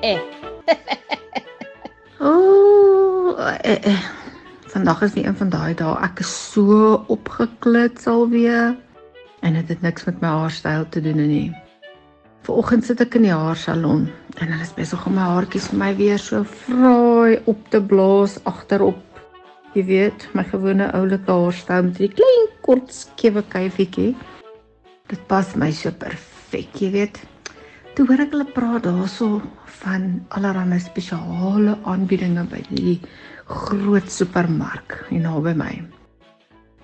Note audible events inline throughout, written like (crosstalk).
eh. Ooh, eh, eh. Vandag is weer een van daai dae. Ek is so opgeklits alweer en dit het, het niks met my haarstyl te doen nie. Vanoggend sit ek in die haarsalon en hulle is besig om my haartjies vir my weer so fraai op te blaas agterop. Jy weet, my gewone oulike haarstyl met die klein kort skewe kuifietjie. Dit pas my so perfek, jy weet. Toe hoor ek hulle praat daarso van allerlei spesiale aanbiedinge by die groot supermark hier naby my.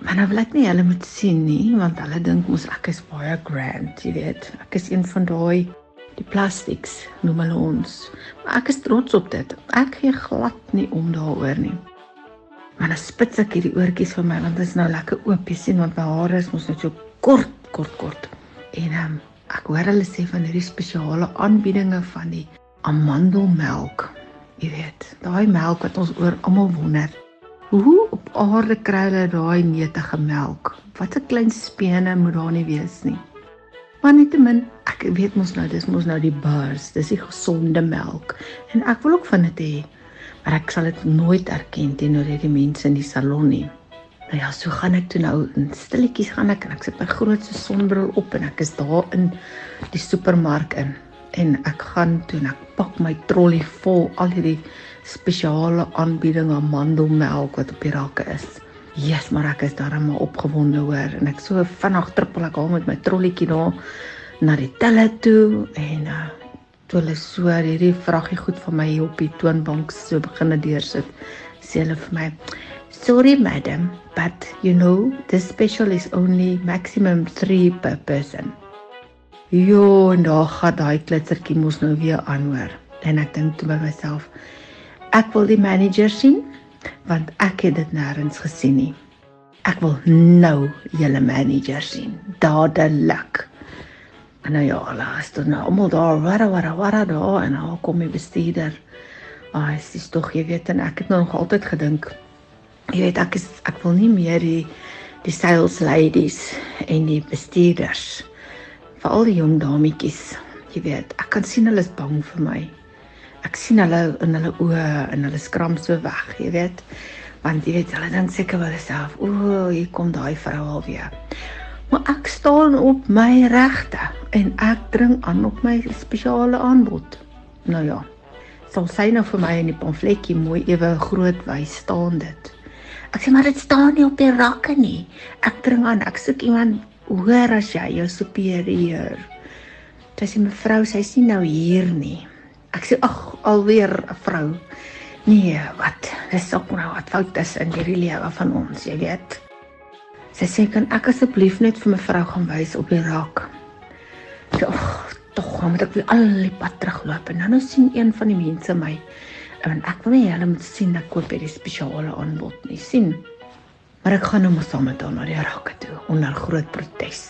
Maar nou wil ek nie hulle moet sien nie, want hulle dink mos ek is baie grand, jy weet. Ek is een van daai die plastics noem hulle ons. Maar ek is trots op dit. Ek gee glad nie om daaroor nie. Maar nou spits ek hierdie oortjies vir my want dit is nou lekker oop, jy sien, want my hare is mos net so kort, kort, kort. En um, ek hoor hulle sê van hierdie spesiale aanbiedinge van die amandelmelk. Jy weet, daai melk wat ons oor almal wonder. Hoe op aarde kry hulle daai netige melk? Wat 'n klein spene moet daar nie wees nie. Maar nietemin, ek weet mos nou, dis mos nou die bars, dis die gesonde melk en ek wil ook van dit hê. Maar ek sal dit nooit erken teenoor hierdie mense in die salon nie. Nou ja, so gaan ek toe nou in stilletjies gaan ek en ek sit my grootste sonbril op en ek is daar in die supermark in. En ek gaan toe en ek pak my trolly vol al hierdie spesiale aanbieding amandelmelk wat op die rakke is. Jesus, maar ek is darem opgewonde hoor. En ek so vinnig trippel ek al met my trolletjie daar na die telle toe en uh, toe hulle so hierdie vraggie goed van my op die toonbank so begine deursit, sê hulle vir my Sorry madam, but you know, this special is only maximum 3 per person. Jo, daar gaan daai klitsertjie mos nou weer aan hoor. En ek dink toe by myself, Ek wil die manager sien want ek het dit nêrens gesien nie. Ek wil nou julle manager sien. Dadelik. En nou ja, laat dit nou almal daar, wara wara wara daar en al kom die bestuurder. Ag, dit is tog jy weet en ek het nog altyd gedink jy weet ek is ek wil nie meer die die sales ladies en die bestuurders vir al die jong dametjies. Jy weet, ek kan sien hulle is bang vir my ek sien hulle in hulle oë en hulle skram so weg, jy weet. Want jy weet, hulle dink seker wel self, o, hier kom daai vrou alweer. Maar ek staan op my regte en ek dring aan op my spesiale aanbod. Nou ja. Sal sy nou vir my in die pamfletjie mooi ewe groot wys staan dit. Ek sê maar dit staan nie op die rakke nie. Ek dring aan, ek soek iemand hoër as jy, jou superieur. Sy sê mevrou, sy's nie nou hier nie. Ek sê ag, alweer 'n vrou. Nee, wat? Dis ook nou wat fout is in hierdie lewe van ons, jy weet. Sy sê kan ek asseblief net vir mevrou gaan wys op die rak. Ag, tog, dan moet ek weer al die pad terugloop en dan nou sien een van die mense my. En ek wil nie hulle moet sien ek koop hierdie spesiale aanbod nie, sien. Maar ek gaan nou maar saam met haar na die rakke toe onder groot protes.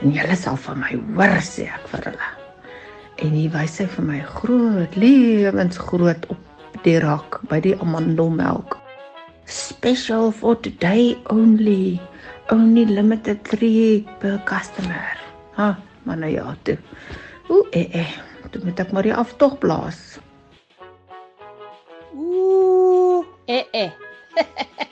En julle sal van my hoor sê ek vir hulle. En hy wys hy vir my groot lewensgroot op die rak by die amandelmelk. Special for today only only limited 3 per customer. Ha maar nou ja toe ooh eh eh. Toe moet ek maar die aftog blaas. Ooh eh eh (laughs)